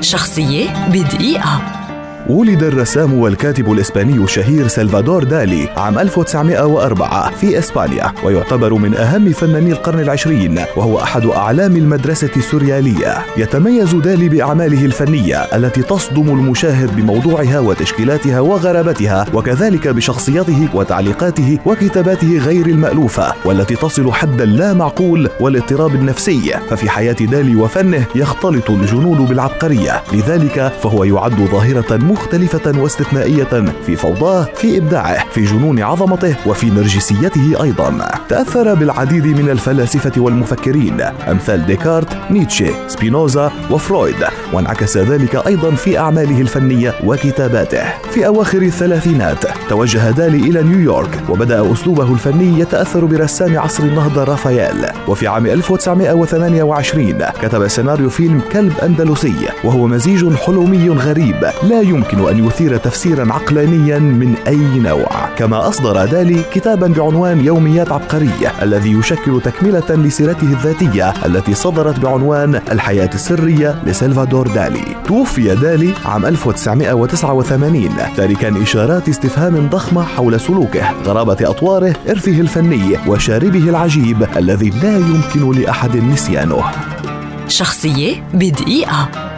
شخصية بدقيقة. ولد الرسام والكاتب الإسباني الشهير سلفادور دالي عام 1904 في إسبانيا ويعتبر من أهم فناني القرن العشرين وهو أحد أعلام المدرسة السوريالية. يتميز دالي بأعماله الفنية التي تصدم المشاهد بموضوعها وتشكيلاتها وغرابتها وكذلك بشخصيته وتعليقاته وكتاباته غير المألوفة والتي تصل حد اللا معقول والاضطراب النفسي. ففي حياة دالي وفنه يختلط الجنون بالعبقرية لذلك فهو يعد ظاهرة مختلفة واستثنائية في فوضاه في إبداعه في جنون عظمته وفي نرجسيته أيضا. تأثر بالعديد من الفلاسفة والمفكرين أمثال ديكارت نيتشه سبينوزا وفرويد. وانعكس ذلك أيضا في أعماله الفنية وكتاباته. في أواخر الثلاثينات توجه دالي إلى نيويورك وبدأ أسلوبه الفني يتأثر برسام عصر النهضة رافائيل. وفي عام 1928 كتب سيناريو فيلم كلب أندلسي وهو مزيج حلمي غريب لا يمكن يمكن أن يثير تفسيرا عقلانيا من أي نوع. كما أصدر دالي كتابا بعنوان يوميات عبقرية الذي يشكل تكملة لسيرته الذاتية التي صدرت بعنوان الحياة السرية لسلفادور دالي. توفي دالي عام 1989 تاركا إشارات استفهام ضخمة حول سلوكه غرابة أطواره إرثه الفني وشاربه العجيب الذي لا يمكن لأحد نسيانه. شخصية بدقيقة.